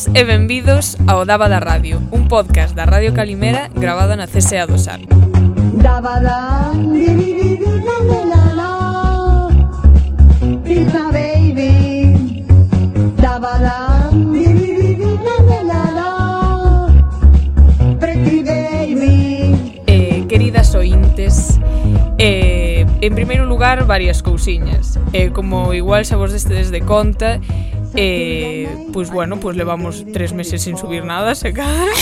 Benvidas e benvidos ao Daba da Radio, un podcast da Radio Calimera grabado na CSA do Sar. Daba da, di, di, di, di, la, la, la, la. Pizza baby, daba da, di, di, di, di, la, la, la, la. Pretty baby. Eh, queridas ointes, eh, en primeiro lugar varias cousiñas. Eh, como igual xa vos destedes de conta, eh, eh, pois bueno, pois levamos tres meses sin subir nada, se cal.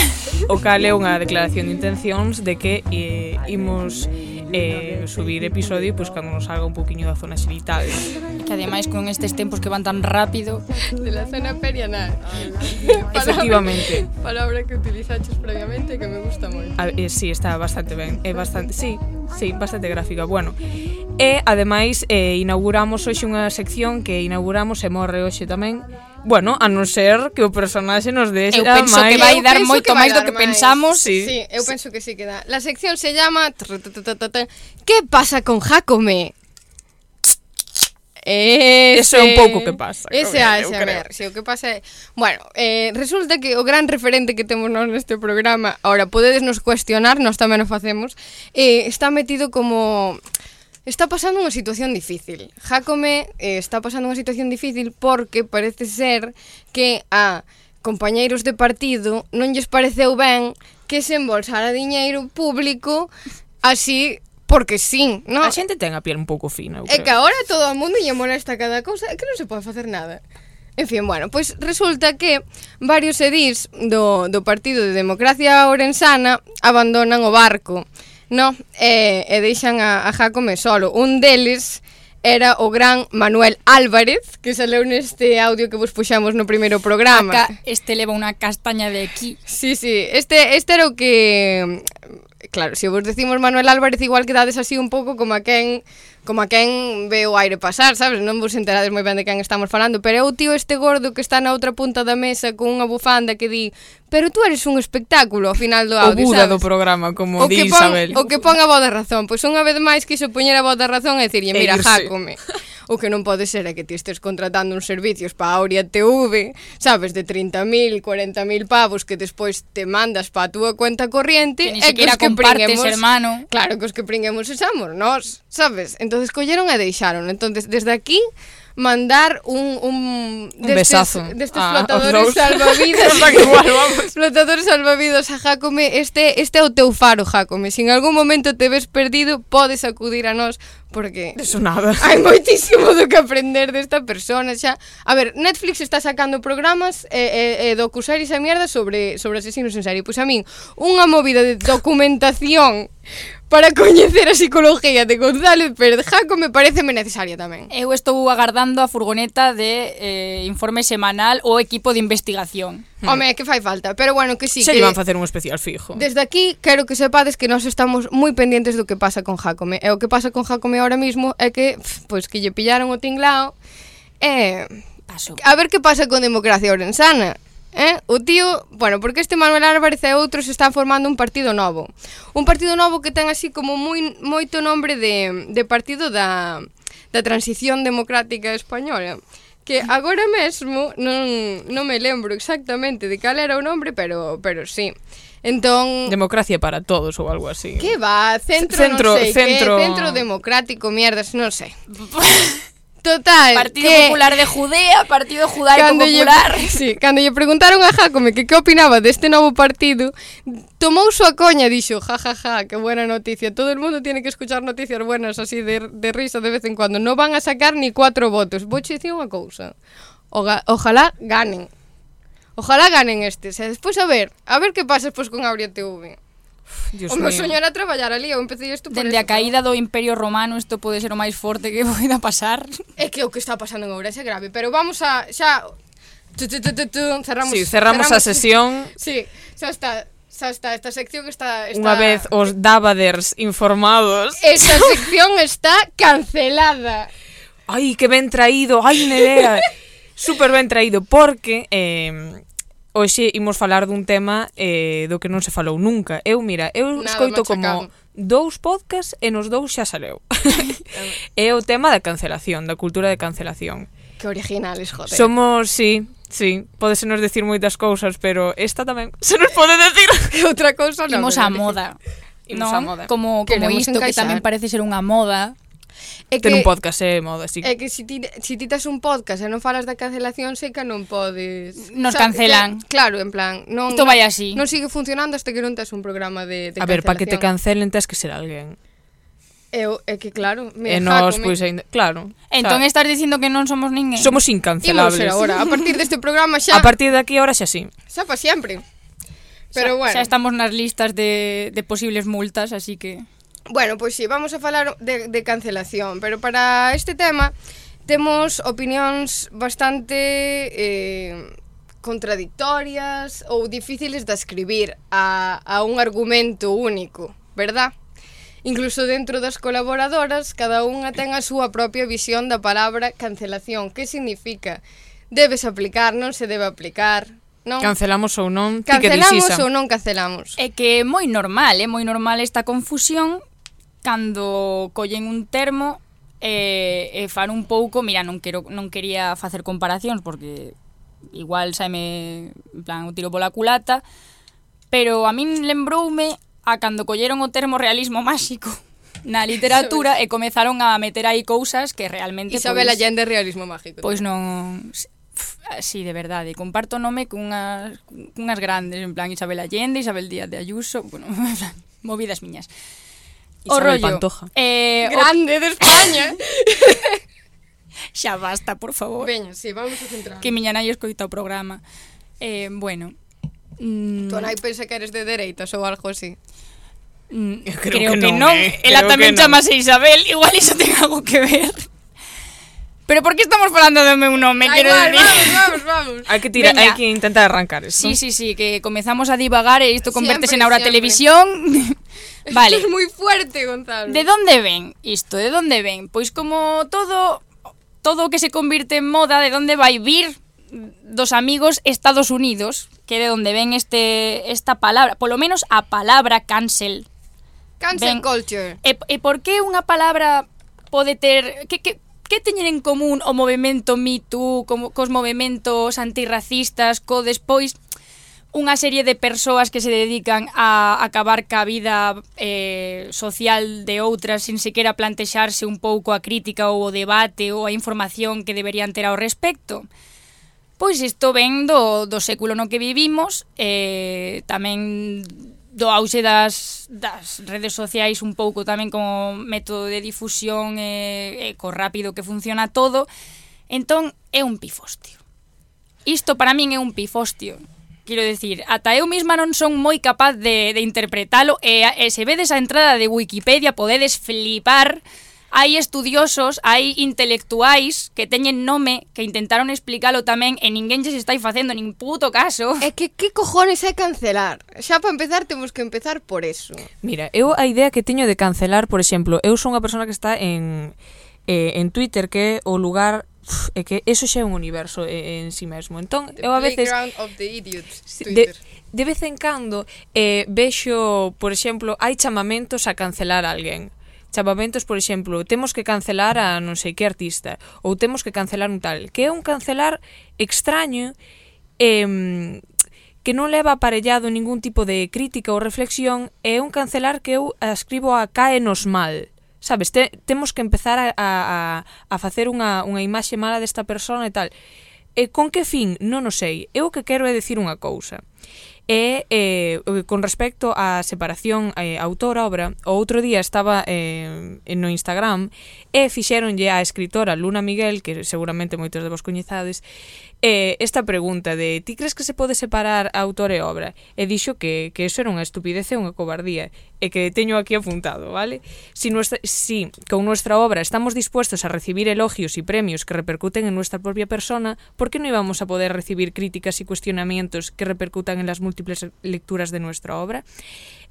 O cal é unha declaración de intencións de que eh, imos eh, subir episodio pois cando nos salga un poquinho da zona xenital. Que ademais con estes tempos que van tan rápido de la zona perianal. Efectivamente. Palabra que utilizaches previamente que me gusta moito. Eh, sí, está bastante ben. Eh, é bastante, sí, sí, bastante gráfica. Bueno, e ademais eh, inauguramos hoxe unha sección que inauguramos e morre hoxe tamén Bueno, a non ser que o personaxe nos deixa Eu penso máis... que vai dar moito máis do que máis. pensamos. Sí. sí, eu penso que sí que dá. La sección se llama... Que pasa con Jacome? Ese... Eso é un pouco que pasa. Ese é, a ver, si o que pasa é... Bueno, eh, resulta que o gran referente que temos nós neste programa, ahora, podedes nos cuestionar, nós tamén o facemos, eh, está metido como está pasando unha situación difícil. Jacome eh, está pasando unha situación difícil porque parece ser que a compañeiros de partido non lles pareceu ben que se embolsara diñeiro público así porque sí, non? A xente ten a piel un pouco fina, eu creo. É que agora todo o mundo lle molesta cada cousa, que non se pode facer nada. En fin, bueno, pois resulta que varios edís do, do Partido de Democracia Orensana abandonan o barco no, e, e deixan a, a Jacome solo. Un deles era o gran Manuel Álvarez, que saleu neste audio que vos puxamos no primeiro programa. Acá este leva unha castaña de aquí. Sí, sí, este, este era o que... Claro, se vos decimos Manuel Álvarez igual quedades así un pouco como a quen como a quen ve o aire pasar, sabes? Non vos enterades moi ben de quen estamos falando, pero é o tío este gordo que está na outra punta da mesa con unha bufanda que di pero tú eres un espectáculo ao final do audio, O Buda sabes? do programa, como o di pon, Isabel. O que pon a voz da razón, pois unha vez máis quiso poñer a voz da razón e dicirlle, mira, irse. jácome. O que non pode ser é que ti estes contratando uns servicios para Auria TV, sabes, de 30.000, 40.000 pavos que despois te mandas para a túa cuenta corriente que e que os que pringuemos, hermano. Claro, que os que pringuemos esamos nós, sabes? Entonces colleron e deixaron. Entonces desde aquí mandar un, un, destes, besazo destes ah, flotadores salvavidas flotadores salvavidas a Jacome este, este é o teu faro Jacome se en algún momento te ves perdido podes acudir a nós porque Eso nada. hai moitísimo do que aprender desta persona xa. A ver, Netflix está sacando programas e eh, eh, docuseries e mierda sobre sobre asesinos en serie. Pois a min, unha movida de documentación para coñecer a psicología de González Pérez Jacome parece necesaria tamén. Eu estou agardando a furgoneta de eh, informe semanal ou equipo de investigación. Hmm. Home, que fai falta, pero bueno, que sí Se que... van facer un especial fijo. Desde aquí, quero que sepades que nós estamos moi pendentes do que pasa con Jacome. E o que pasa con Jacome ahora mismo é que, pois, pues, que lle pillaron o tinglao e... Eh, Paso. A ver que pasa con democracia orensana Eh? O tío, bueno, porque este Manuel Álvarez e outros están formando un partido novo. Un partido novo que ten así como moi moito nombre de, de partido da, da transición democrática española. Que agora mesmo non, non me lembro exactamente de cal era o nombre, pero, pero sí. Entón... Democracia para todos ou algo así. Que va? Centro, centro non sei centro... Que, centro democrático, mierdas, non sei. Total. Partido que... Popular de Judea, Partido Judaico cando Popular. Lle, sí, cando lle preguntaron a Jacome que que opinaba deste novo partido, tomou súa coña e dixo, ja, ja, ja, que buena noticia. Todo el mundo tiene que escuchar noticias buenas así de, de risa de vez en cuando. No van a sacar ni cuatro votos. Vou che dicir unha cousa. Oga, ojalá ganen. Ojalá ganen este. O sea, despois a ver, a ver que pasa despois con Aurea TV. Dios o meu soño era traballar ali, eu empecé isto por Dende eso, a caída do Imperio Romano isto pode ser o máis forte que poida pasar. É que o que está pasando en Ourense é grave, pero vamos a xa tu, tu, tu, tu, cerramos, sí, cerramos, cerramos a sesión. Sí, xa está. Xa está, esta sección está... está... Unha vez os Davaders informados. Esta sección está cancelada. Ai, que ben traído, ai, Nerea. Super ben traído, porque... Eh, hoxe imos falar dun tema eh, do que non se falou nunca. Eu, mira, eu Nada, escoito como dous podcast e nos dous xa saleu. é o tema da cancelación, da cultura de cancelación. Que originales, joder. Somos, sí, sí, podese nos decir moitas cousas, pero esta tamén se nos pode decir que outra cousa non. Imos á moda. Imos non? a moda. Como, como Queremos isto encaixar. que tamén parece ser unha moda Eh, é que, un podcast é moda, así. É que se si ti, si ti tes un podcast e non falas da cancelación seca non podes... Nos o sea, cancelan. Que, claro, en plan... Non, Isto vai así. Non sigue funcionando hasta que non tes un programa de, de A ver, para que te cancelen tes que ser alguén. Eu, é que claro, me e nos, pois, me... ainda, claro. Entón estás dicindo que non somos ninguén. Somos incancelables. Imos agora, a partir deste programa xa. A partir de aquí ahora xa sí. Xa pa sempre. Pero xa, bueno. Xa estamos nas listas de, de posibles multas, así que... Bueno, pois si sí, vamos a falar de, de cancelación, pero para este tema temos opinións bastante eh, contradictorias ou difíciles de escribir a, a un argumento único, verdad? Incluso dentro das colaboradoras, cada unha ten a súa propia visión da palabra cancelación. Que significa? Debes aplicar, non se debe aplicar, non? Cancelamos ou non? Cancelamos ou non cancelamos? É que é moi normal, é moi normal esta confusión cando collen un termo e, e fan un pouco, mira, non quero non quería facer comparacións porque igual saime en plan o tiro pola culata, pero a min lembroume a cando colleron o termo realismo máxico na literatura e comezaron a meter aí cousas que realmente Isabel pois, Allende realismo mágico. Pois non Sí, de verdade, comparto nome cunhas cunhas grandes, en plan Isabel Allende, Isabel Díaz de Ayuso, bueno, movidas miñas. Isabel o rollo, Pantoja. Eh, Grande o... de España. Xa basta, por favor. Veña, sí, vamos a centrar. Que miña nai escoita o programa. Eh, bueno. Mm... Tu nai pensa que eres de dereitas ou algo así. Mm, creo, creo que, que non. non. Eh. Ela creo tamén chamase no. Isabel, igual iso ten algo que ver. Pero por que estamos falando do meu nome? Ay, quero igual, decir. Vamos, vamos, vamos. Hai que tirar, hai que intentar arrancar isto. Sí, sí, sí, que comezamos a divagar e isto convertese na hora televisión. Vale. Esto es moi fuerte, Gonzalo. De onde ven isto? De onde ven? Pois como todo todo o que se convirte en moda, de onde vai vir dos amigos Estados Unidos, que de onde ven este esta palabra, polo menos a palabra cancel. Cancel ben, culture. E, e por que unha palabra pode ter que que que teñen en común o movimento Me Too, como cos movementos antirracistas co despois unha serie de persoas que se dedican a acabar ca vida eh, social de outras sin sequera plantexarse un pouco a crítica ou o debate ou a información que deberían ter ao respecto. Pois isto ven do, do século no que vivimos, eh, tamén do auxe das, das redes sociais un pouco tamén como método de difusión e, eh, e eh, co rápido que funciona todo, entón é un pifostio. Isto para min é un pifostio Quero decir, ata eu mesma non son moi capaz de, de interpretalo e, e se vedes a entrada de Wikipedia podedes flipar hai estudiosos, hai intelectuais que teñen nome que intentaron explicalo tamén e ninguén se está facendo nin puto caso. É que que cojones é cancelar? Xa para empezar temos que empezar por eso. Mira, eu a idea que teño de cancelar, por exemplo, eu son unha persona que está en eh, en Twitter que é o lugar é que eso xa é un universo en, en si sí mesmo. Entón, the eu a veces of the idiots, Twitter. de, de vez en cando eh, vexo, por exemplo, hai chamamentos a cancelar a alguén chamamentos, por exemplo, temos que cancelar a non sei que artista ou temos que cancelar un tal, que é un cancelar extraño eh, que non leva aparellado ningún tipo de crítica ou reflexión é un cancelar que eu ascribo a caenos mal sabes, te, temos que empezar a, a, a facer unha, unha imaxe mala desta persona e tal. E con que fin? Non o sei. Eu o que quero é dicir unha cousa. E eh, con respecto á separación eh, autor-obra, o outro día estaba eh, no Instagram e fixeronlle á escritora Luna Miguel, que seguramente moitos de vos coñezades, eh, esta pregunta de ti crees que se pode separar autor e obra? E dixo que, que eso era unha estupidez e unha cobardía e que teño aquí apuntado, vale? Si, nuestra, si con nuestra obra estamos dispuestos a recibir elogios y premios que repercuten en nuestra propia persona, ¿por qué no íbamos a poder recibir críticas y cuestionamientos que repercutan en las múltiples lecturas de nuestra obra?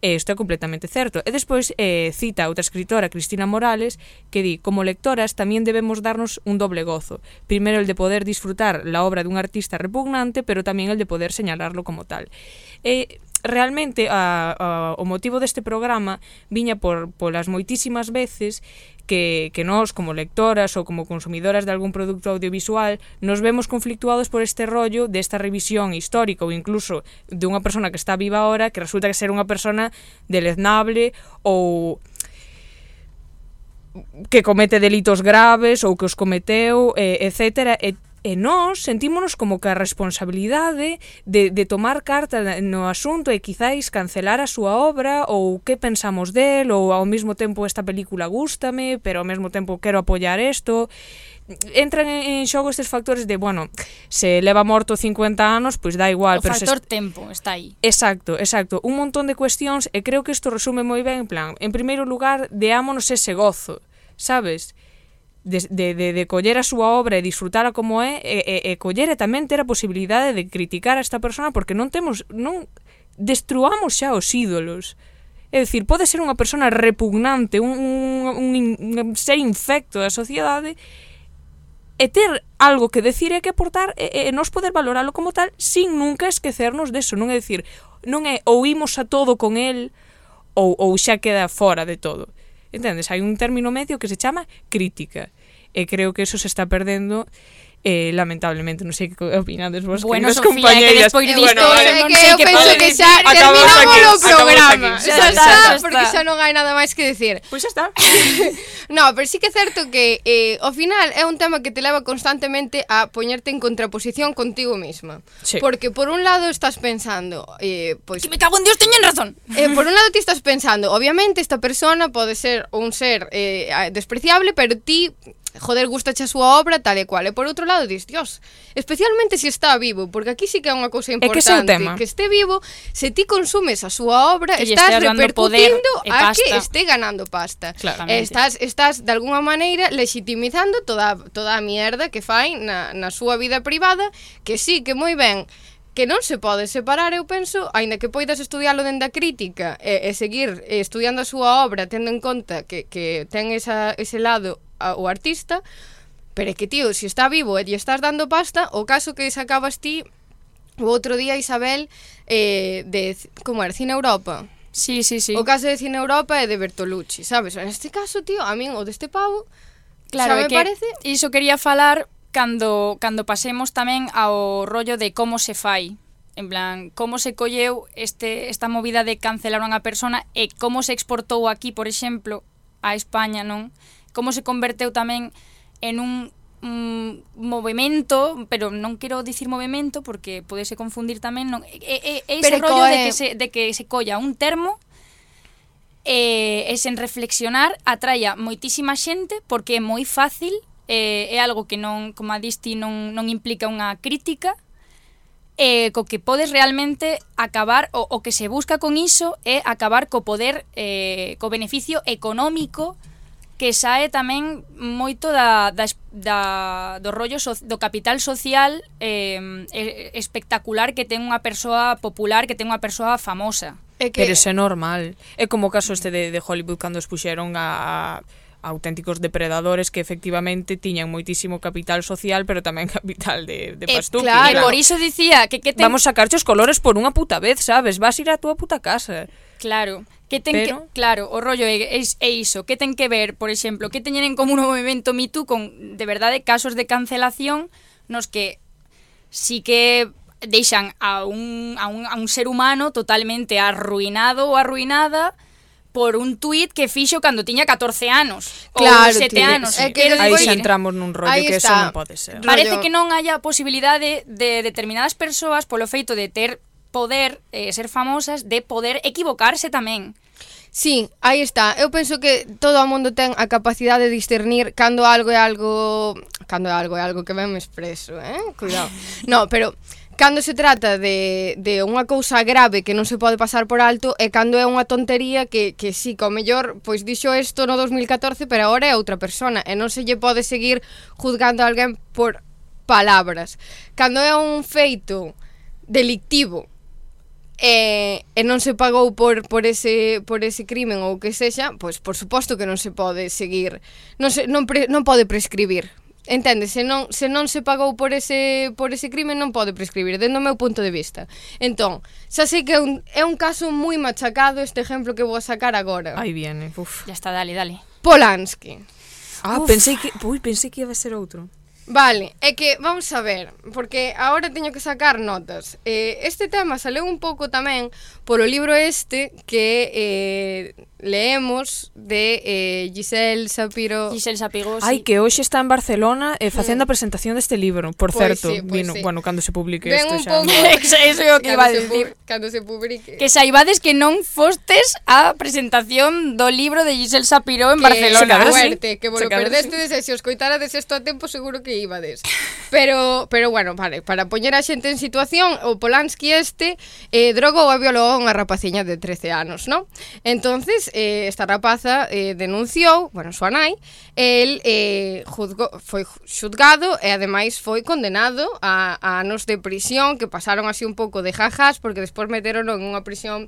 E isto é completamente certo. E despois eh, cita a outra escritora, Cristina Morales, que di, como lectoras tamén debemos darnos un doble gozo. Primeiro el de poder disfrutar la obra dun artista repugnante, pero tamén el de poder señalarlo como tal. E realmente a, a, o motivo deste programa viña por polas moitísimas veces que, que nós como lectoras ou como consumidoras de algún produto audiovisual nos vemos conflictuados por este rollo desta revisión histórica ou incluso dunha persona que está viva ahora que resulta que ser unha persona deleznable ou que comete delitos graves ou que os cometeu, eh, etc. E E nós sentímonos como que a responsabilidade de, de tomar carta no asunto e quizáis cancelar a súa obra ou que pensamos del ou ao mesmo tempo esta película gústame pero ao mesmo tempo quero apoiar isto entran en xogo estes factores de, bueno, se leva morto 50 anos, pois dá igual. O pero factor se... tempo está aí. Exacto, exacto. Un montón de cuestións e creo que isto resume moi ben, en plan, en primeiro lugar, deámonos ese gozo, sabes? de, de, de, de coller a súa obra e disfrutala como é e, e, e coller e tamén ter a posibilidade de criticar a esta persona porque non temos non destruamos xa os ídolos É dicir, pode ser unha persona repugnante, un, un, un, un ser infecto da sociedade e ter algo que decir e que aportar e, e nos poder valoralo como tal sin nunca esquecernos deso, non é dicir, non é ou imos a todo con el ou, ou xa queda fora de todo. Entendes? Hai un término medio que se chama crítica e creo que eso se está perdendo eh, lamentablemente, non sei que opinades vos, bueno, queridas Sofía, compañeras. Que eh, disto, bueno, eh, vale, que non sei que, que penso que xa terminamos aquí, o programa. Xa, xa, está, xa está, porque xa non hai nada máis que decir. Pois pues xa está. no, pero sí que é certo que eh, ao final é un tema que te leva constantemente a poñerte en contraposición contigo mesma. Sí. Porque por un lado estás pensando, eh, pois... Que me cago en Dios, teñen razón. Eh, por un lado ti estás pensando, obviamente esta persona pode ser un ser eh, despreciable, pero ti joder, gustache a súa obra tal e cual. E por outro lado, dis, dios, especialmente se si está vivo, porque aquí sí que é unha cousa importante. É que ese é o tema. Que este vivo, se ti consumes a súa obra, que estás repercutindo a que este ganando pasta. E estás, estás, de alguna maneira, legitimizando toda, toda a mierda que fai na, na súa vida privada, que sí, que moi ben, que non se pode separar, eu penso, aínda que poidas estudialo dende a crítica e, e seguir estudiando a súa obra tendo en conta que, que ten esa, ese lado a, o artista, pero é que, tío, se si está vivo e lle estás dando pasta, o caso que sacabas ti o outro día, Isabel, eh, de, como era, Cine Europa. Sí, sí, sí. O caso de Cine Europa é de Bertolucci, sabes? En este caso, tío, a min o deste pavo, claro, xa me que parece... Iso quería falar cando, cando pasemos tamén ao rollo de como se fai. En plan, como se colleu este, esta movida de cancelar unha persona e como se exportou aquí, por exemplo, a España, non? como se converteu tamén en un mm, movimento, pero non quero dicir movimento porque podese confundir tamén, non, é, é, é ese pero rollo coe... de que, se, de que se colla un termo eh, e sen reflexionar atraia moitísima xente porque é moi fácil, eh, é algo que non, como a disti, non, non implica unha crítica, eh, co que podes realmente acabar, o, o que se busca con iso é acabar co poder, eh, co beneficio económico que sae tamén moito da, da, da do rollo so, do capital social eh, espectacular que ten unha persoa popular, que ten unha persoa famosa. É que... Pero é normal. É como o caso este de, de Hollywood cando expuxeron a, a auténticos depredadores que efectivamente tiñan moitísimo capital social, pero tamén capital de, de pastuque. Eh, claro, claro, por iso dicía que, que ten... Vamos a sacarche os colores por unha puta vez, sabes? Vas ir a túa puta casa. Claro. Que ten Pero... que, claro, o rollo é, é, é iso, que ten que ver, por exemplo, que teñen en común o movimento Me Too con, de verdade, casos de cancelación nos que sí que deixan a un, a un, a un ser humano totalmente arruinado ou arruinada por un tuit que fixo cando tiña 14 anos claro, ou 7 tío, anos. Sí. Que aí xa entramos nun rollo que está. eso non pode ser. Parece rollo... que non haya posibilidade de determinadas persoas polo feito de ter poder eh, ser famosas, de poder equivocarse tamén. Sí, aí está. Eu penso que todo o mundo ten a capacidade de discernir cando algo é algo... Cando algo é algo que ben me expreso, eh? Cuidado. No, pero cando se trata de, de unha cousa grave que non se pode pasar por alto e cando é unha tontería que, que sí, que o mellor, pois dixo isto no 2014, pero agora é outra persona e non se lle pode seguir juzgando a alguén por palabras. Cando é un feito delictivo e, e non se pagou por, por, ese, por ese crimen ou que sexa, pois por suposto que non se pode seguir, non, se, non, pre, non pode prescribir. Entende, se non, se non se pagou por ese, por ese crimen non pode prescribir, dentro do meu punto de vista. Entón, xa sei que é un, é un caso moi machacado este exemplo que vou a sacar agora. Aí viene, uf. Ya está, dale, dale. Polanski. Ah, uf. pensei que, ui, pensei que iba a ser outro. Vale, é que vamos a ver, porque agora teño que sacar notas. Eh, este tema saleu un pouco tamén polo libro este que eh, leemos de eh, Giselle Sapiro. Giselle Sapiro, sí. Ai, que hoxe está en Barcelona eh, facendo mm. a presentación deste libro, por pois certo. Sí, pois vino, sí. Bueno, cando se publique Ven este un xa. Pouco... Eso é o que iba a decir. Cando se publique. Que saibades que non fostes a presentación do libro de Giselle Sapiro en que Barcelona. Que suerte, que volo perdeste, sí. se os coitarades isto a tempo seguro que ibades. Pero pero bueno, vale, para poñer a xente en situación, o Polanski este eh, drogou a violou a unha rapaciña de 13 anos, non? Entonces, eh, esta rapaza eh, denunciou, bueno, súa nai, el eh, juzgo, foi xudgado e ademais foi condenado a, a anos de prisión que pasaron así un pouco de jajas porque despois meteron en unha prisión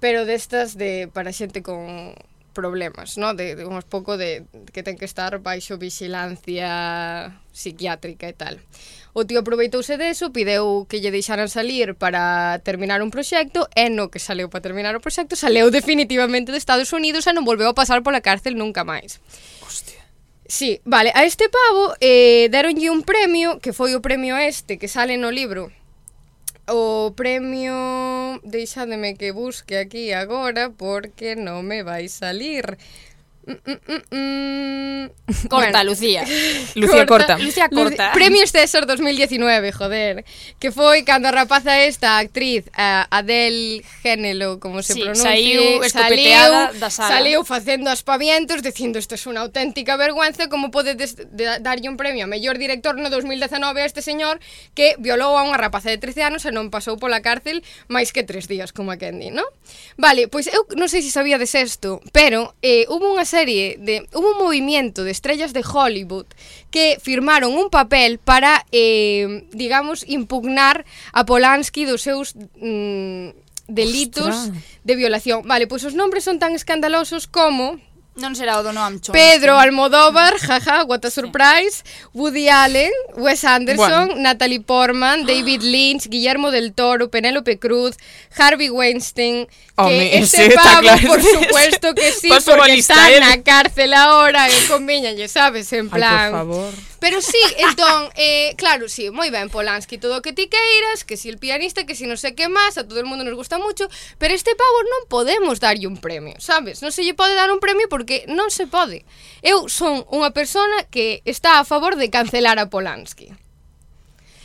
pero destas de para xente con problemas, no? de, de un pouco de que ten que estar baixo vigilancia psiquiátrica e tal. O tío aproveitouse deso, pideu que lle deixaran salir para terminar un proxecto e no que saleu para terminar o proxecto saleu definitivamente de Estados Unidos e non volveu a pasar pola cárcel nunca máis. Hostia. Sí, vale, a este pavo eh, deronlle un premio que foi o premio este que sale no libro O premio, deixademe que busque aquí agora porque non me vai salir. Mm, mm, mm, corta, bueno. Lucía. Lucía corta. corta. Lucía corta. Premio César 2019, joder. Que foi cando a rapaza esta, a actriz, eh, a Adel Génelo, como se sí, pronuncia, saiu, saliu, da sala. saliu facendo aspavientos, dicindo isto é es unha auténtica vergüenza, como podedes darlle un premio a mellor director no 2019 a este señor que violou a unha rapaza de 13 anos e non pasou pola cárcel máis que tres días, como a Kendi, non? Vale, pois eu non sei se sabíades isto, pero eh, hubo unha serie de hubo un movimiento de estrellas de Hollywood que firmaron un papel para eh, digamos impugnar a Polanski dos seus mm, delitos Ostras. de violación. Vale, pois os nombres son tan escandalosos como Non será o do Noam Chomsky. Pedro Almodóvar, jaja, what a surprise, Woody Allen, Wes Anderson, Natalie Portman, David Lynch, Guillermo del Toro, Penélope Cruz, Harvey Weinstein, que Home, ese ese está pavo, claro. por supuesto que sí, porque está él. na cárcel ahora, e conviñalle, sabes, en Ai, plan... por favor. Pero sí, entón, eh, claro, sí, moi ben Polanski, todo o que ti queiras, que si el pianista, que si non sei que máis, a todo el mundo nos gusta mucho, pero este pavo non podemos darlle un premio, sabes? Non se lle pode dar un premio porque porque non se pode. Eu son unha persona que está a favor de cancelar a Polanski.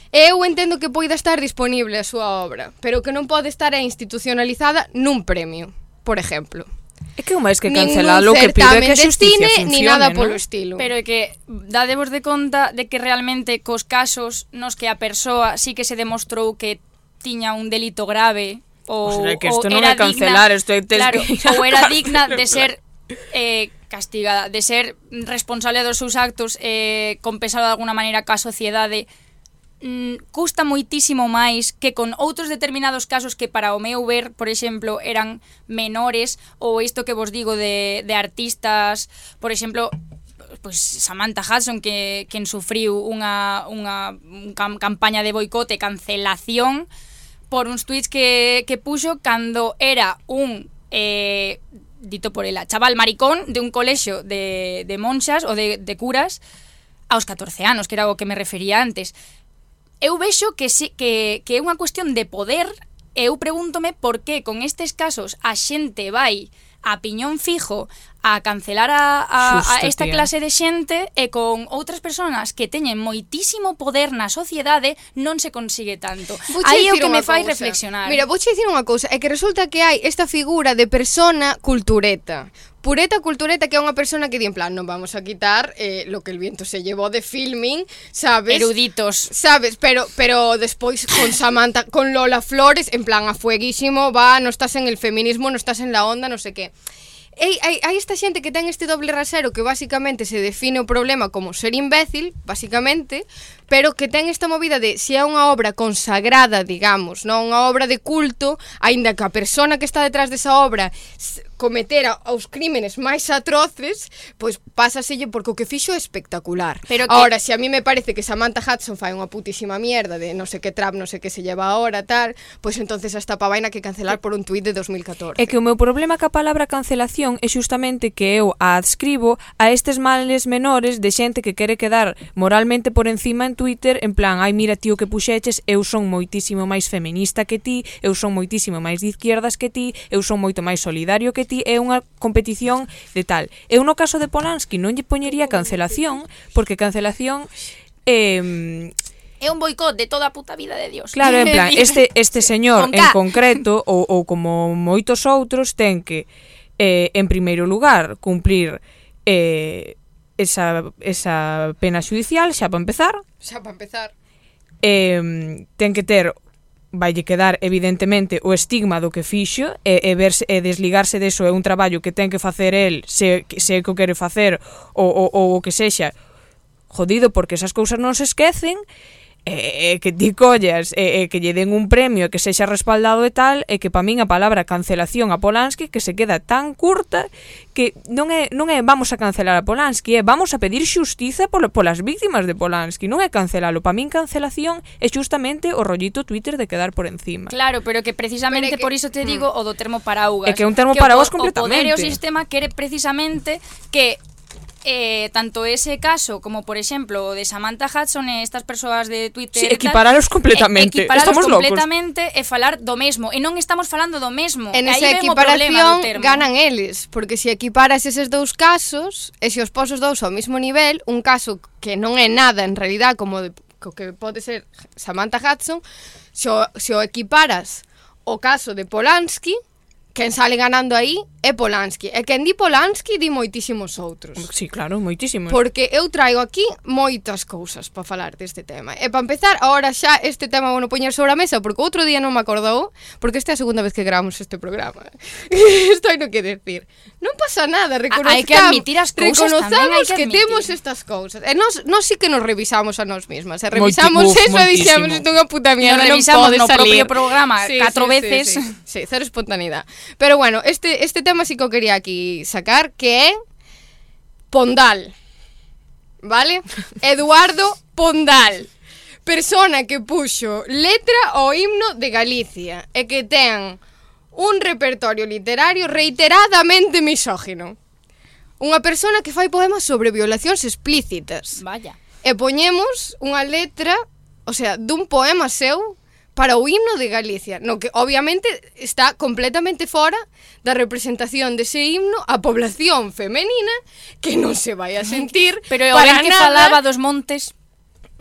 Eu entendo que poida estar disponible a súa obra, pero que non pode estar institucionalizada nun premio, por exemplo. É que o máis que cancelalo que pide que a justicia cine, funcione, ni nada ¿no? polo estilo. Pero é que dadevos de conta de que realmente cos casos nos que a persoa sí que se demostrou que tiña un delito grave pois ou, o sea, que isto non era é cancelar, digna, isto é claro, ou era digna de ser eh, castigada, de ser responsable dos seus actos eh, compensado de alguna maneira ca sociedade mm, custa moitísimo máis que con outros determinados casos que para o meu ver, por exemplo, eran menores ou isto que vos digo de, de artistas, por exemplo, pues Samantha Hudson que quen sufriu unha, unha cam campaña de boicote, cancelación por uns tweets que, que puxo cando era un eh, dito por ela, chaval maricón de un colexo de, de monxas ou de, de curas aos 14 anos, que era o que me refería antes. Eu vexo que, si, que, que é unha cuestión de poder e eu pregúntome por que con estes casos a xente vai a piñón fijo a cancelar a, a, Xusto, a esta tía. clase de xente e con outras persoas que teñen moitísimo poder na sociedade non se consigue tanto. Vouche Aí é o que me fai cousa. reflexionar. Mira, vouche dicir unha cousa, é que resulta que hai esta figura de persona cultureta. Pureta Cultureta que é unha persona que di en plan, non vamos a quitar eh, lo que el viento se llevou de filming, sabes? Eruditos. Sabes, pero pero despois con Samantha, con Lola Flores, en plan a fueguísimo, va, non estás en el feminismo, non estás en la onda, non sei que. Ei, hai, hai esta xente que ten este doble rasero que basicamente se define o problema como ser imbécil, basicamente, pero que ten esta movida de se é unha obra consagrada, digamos, non unha obra de culto, aínda que a persona que está detrás desa obra cometer aos crímenes máis atroces, pois pásaselle porque o que fixo é espectacular. Pero que... Ahora, se a mí me parece que Samantha Hudson fai unha putísima mierda de non sei que trap, non sei que se lleva ahora, tal, pois entonces hasta pa vaina que cancelar por un tuit de 2014. É que o meu problema ca palabra cancelación é xustamente que eu a adscribo a estes males menores de xente que quere quedar moralmente por encima en Twitter, en plan, ai mira tío que puxeches, eu son moitísimo máis feminista que ti, eu son moitísimo máis de izquierdas que ti, eu son moito máis solidario que ti, ti é unha competición de tal. Eu no caso de Polanski non lle poñería cancelación, porque cancelación eh, é un boicot de toda a puta vida de Dios. Claro, en plan, este, este señor Con en concreto, ou, ou como moitos outros, ten que, eh, en primeiro lugar, cumplir eh, esa, esa pena judicial, xa para empezar. Xa para empezar. Eh, ten que ter vaille quedar evidentemente o estigma do que fixo e, e, verse, e desligarse deso é un traballo que ten que facer el se, se que o quere facer ou, ou, ou o que sexa jodido porque esas cousas non se esquecen e, e que ti collas e, e que lle den un premio e que sexa respaldado e tal, e que pa min a palabra cancelación a Polanski que se queda tan curta que non é non é vamos a cancelar a Polanski, é vamos a pedir xustiza polo, polas víctimas de Polanski, non é cancelalo, pa min cancelación é justamente o rollito Twitter de quedar por encima. Claro, pero que precisamente pero que, por iso te mm. digo mm, o do termo paraugas. É que é un termo paraugas completamente. O poder e o sistema quere precisamente que Eh, tanto ese caso como, por exemplo, o de Samantha Hudson e estas persoas de Twitter... Sí, equipararos eh, completamente. E, equipararos estamos completamente locos. e falar do mesmo. E non estamos falando do mesmo. En esa equiparación ganan eles, porque se equiparas eses dous casos, e se os posos dous ao mesmo nivel, un caso que non é nada en realidad como de, que pode ser Samantha Hudson, se o, se o equiparas o caso de Polanski, quen sale ganando aí é Polanski. E quen di Polanski di moitísimos outros. Sí, claro, moitísimos. Porque eu traigo aquí moitas cousas para falar deste tema. E para empezar, ahora xa este tema vou no poñer sobre a mesa, porque outro día non me acordou, porque esta é a segunda vez que gravamos este programa. Estou no que decir non pasa nada, reconozcamos, hai que admitir as cousas reconozamos que, que temos estas cousas. E nós, nós sí que nos revisamos a nós mesmas. E revisamos Moiti, eso e dixemos isto unha puta mierda, non revisamos no salir. propio programa sí, catro sí, veces. Sí, sí, sí, sí, cero espontaneidade. Pero bueno, este, este tema sí que eu quería aquí sacar, que é Pondal. Vale? Eduardo Pondal. Persona que puxo letra ao himno de Galicia e que ten un repertorio literario reiteradamente misógino. Unha persona que fai poemas sobre violacións explícitas. Vaya. E poñemos unha letra, o sea, dun poema seu para o himno de Galicia, no que obviamente está completamente fora da representación dese himno a población femenina que non se vai a sentir pero para que nada... falaba dos montes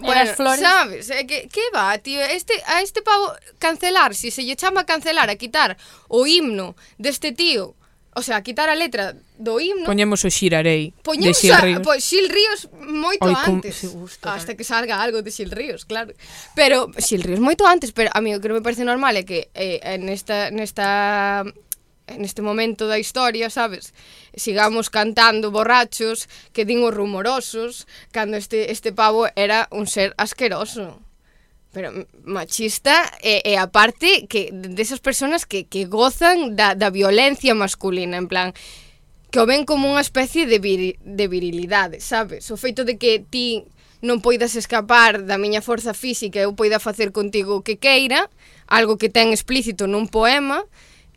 Bueno, eh, flores. Sabes, é que, que va, tío, este, a este pavo cancelar, si se lle chama cancelar a quitar o himno deste tío, o sea, a quitar a letra do himno. Poñemos o Xirarei poñemos de Xil Ríos. Pois Xil Ríos moito Oi, antes. Gusta, hasta que salga algo de Xil Ríos, claro. Pero Xil Ríos moito antes, pero a mí o que me parece normal é que eh, nesta, nesta neste momento da historia, sabes? Sigamos cantando borrachos que din os rumorosos cando este, este pavo era un ser asqueroso. Pero machista e, e aparte que desas de persoas que, que gozan da, da violencia masculina, en plan que o ven como unha especie de, vir, de virilidade, sabes? O feito de que ti non poidas escapar da miña forza física e eu poida facer contigo o que queira, algo que ten explícito nun poema,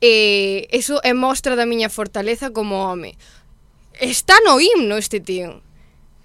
E eso é mostra da miña fortaleza como home. Está no himno este tío.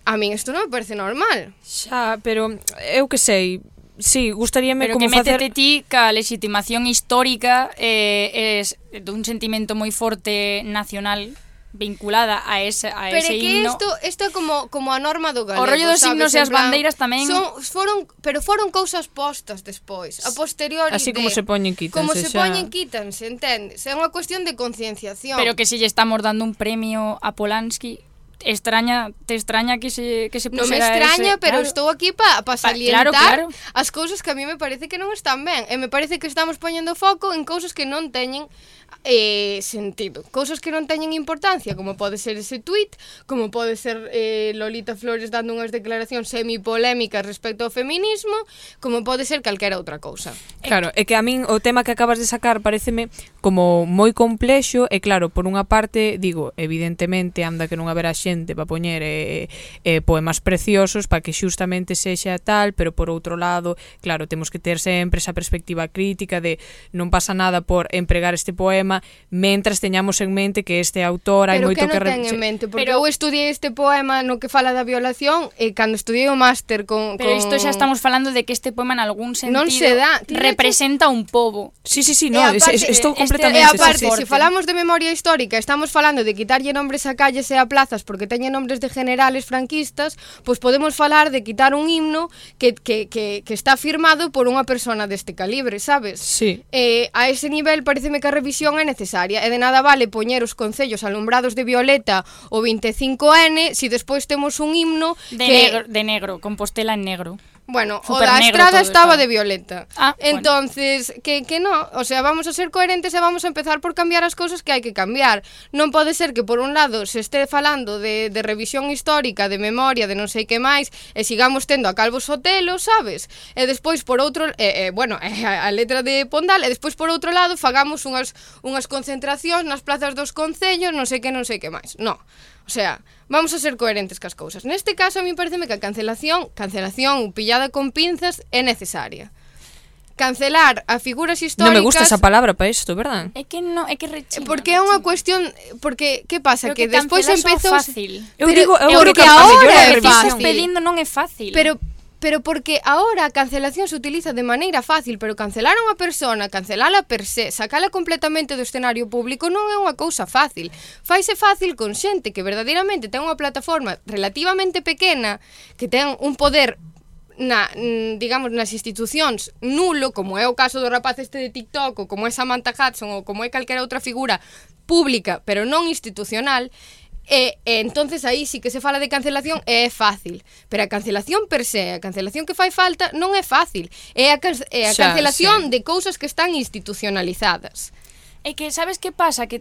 A min isto non me parece normal. Xa, pero eu que sei, sí, gustaríame Pero como que métete facer... ti ca legitimación histórica eh, es dun sentimento moi forte nacional vinculada a ese, a pero ese que himno. Pero que isto, isto é como, como a norma do galego, O rollo dos sabes? himnos e as bandeiras tamén... Son, foron, pero foron cousas postas despois, a posteriori Así de, como se poñen, quítanse Como se xa. poñen, quítanse, entendes? É unha cuestión de concienciación. Pero que se lle estamos dando un premio a Polanski, extraña, te extraña que se que se Non me extraña, ese, pero claro. estou aquí para pa salientar pa, claro, claro. as cousas que a mí me parece que non están ben e me parece que estamos poñendo foco en cousas que non teñen eh, sentido. Cousas que non teñen importancia, como pode ser ese tuit, como pode ser eh, Lolita Flores dando unhas declaracións semipolémicas respecto ao feminismo, como pode ser calquera outra cousa. Claro, é que a min o tema que acabas de sacar pareceme como moi complexo e claro, por unha parte, digo, evidentemente anda que non haberá xente para poñer eh, eh, poemas preciosos para que xustamente sexa tal, pero por outro lado, claro, temos que ter sempre esa perspectiva crítica de non pasa nada por empregar este poema poema mentras teñamos en mente que este autor hai pero moito que... Pero que non ten en mente, porque pero... eu estudiei este poema no que fala da violación e cando estudiei o máster con... Pero isto xa estamos falando de que este poema en algún sentido non se dá. representa un pobo. Sí, sí, sí, no, aparte, es, es, completamente... E aparte, se si falamos de memoria histórica, estamos falando de quitarlle nombres a calles e a plazas porque teñen nombres de generales franquistas, pois pues podemos falar de quitar un himno que, que, que, que está firmado por unha persona deste calibre, sabes? Sí. Eh, a ese nivel pareceme que a revisión acción é necesaria e de nada vale poñer os concellos alumbrados de violeta o 25N se si despois temos un himno de que... negro, de negro, Compostela en negro. Bueno, o da Estrada estaba de violeta. Ah, entonces, bueno. que, que no, o sea, vamos a ser coherentes e vamos a empezar por cambiar as cousas que hai que cambiar. Non pode ser que por un lado se este falando de, de revisión histórica, de memoria, de non sei que máis, e sigamos tendo a Calvo Sotelo, sabes? E despois por outro, eh, eh, bueno, eh, a letra de Pondal, e despois por outro lado fagamos unhas, unhas concentracións nas plazas dos concellos, non sei que, non sei que máis. No. O sea, vamos a ser coherentes cas cousas. Neste caso, a mí pareceme que a cancelación, cancelación pillada con pinzas, é necesaria. Cancelar a figuras históricas... Non me gusta esa palabra para isto, verdad? É que no, é que rechina. Porque é unha cuestión... Porque, que pasa? Pero que, que despois empezou... fácil. Eu digo, eu porque, que agora é fácil. pedindo non é fácil. Pero, pero porque ahora a cancelación se utiliza de maneira fácil, pero cancelar a unha persona, cancelala per se, sacala completamente do escenario público non é unha cousa fácil. Faise fácil con xente que verdadeiramente ten unha plataforma relativamente pequena, que ten un poder na, mm, digamos, nas institucións nulo, como é o caso do rapaz este de TikTok, ou como é Samantha Hudson, ou como é calquera outra figura pública, pero non institucional, E, e entonces aí sí que se fala de cancelación e é fácil. Pero a cancelación per se, a cancelación que fai falta non é fácil. É a, é a xa, cancelación xa. de cousas que están institucionalizadas. É que sabes que pasa? Que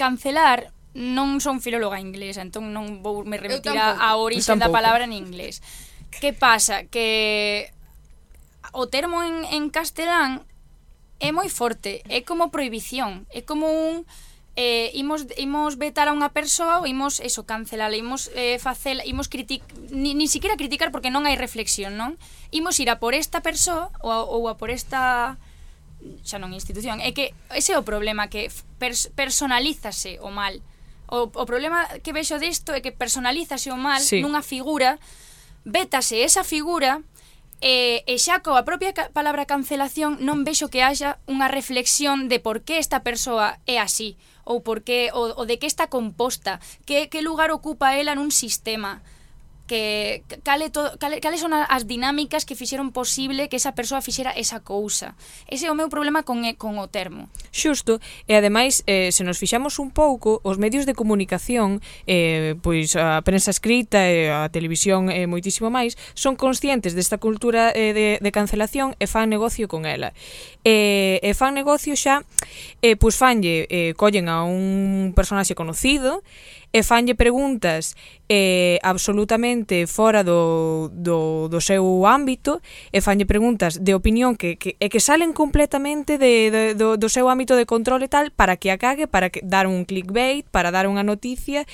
cancelar non son filóloga inglesa, entón non vou me remitir a orixe da palabra en inglés. Que pasa? Que o termo en, en castelán é moi forte, é como prohibición, é como un eh, imos, imos vetar a unha persoa ou imos eso, cancelar, imos eh, facela, imos critic, ni, ni siquiera criticar porque non hai reflexión, non? Imos ir a por esta persoa ou a, ou a por esta xa non institución, é que ese é o problema que pers personalízase o mal. O, o problema que vexo disto é que personalízase o mal sí. nunha figura, vétase esa figura E, e xa coa propia ca palabra cancelación non vexo que haxa unha reflexión de por que esta persoa é así ou por que, o, o de que está composta, que, que lugar ocupa ela nun sistema que cale to, cale, cales son as dinámicas que fixeron posible que esa persoa fixera esa cousa. Ese é o meu problema con, con o termo. Xusto, e ademais, eh, se nos fixamos un pouco, os medios de comunicación, eh, pois a prensa escrita e a televisión e eh, moitísimo máis, son conscientes desta cultura eh, de, de cancelación e fan negocio con ela. E, e fan negocio xa, eh, pois fanlle, eh, collen a un personaxe conocido, e fanlle preguntas eh, absolutamente fora do, do, do seu ámbito e fanlle preguntas de opinión que, que, e que salen completamente de, de, do, do seu ámbito de control e tal para que a cague, para que dar un clickbait, para dar unha noticia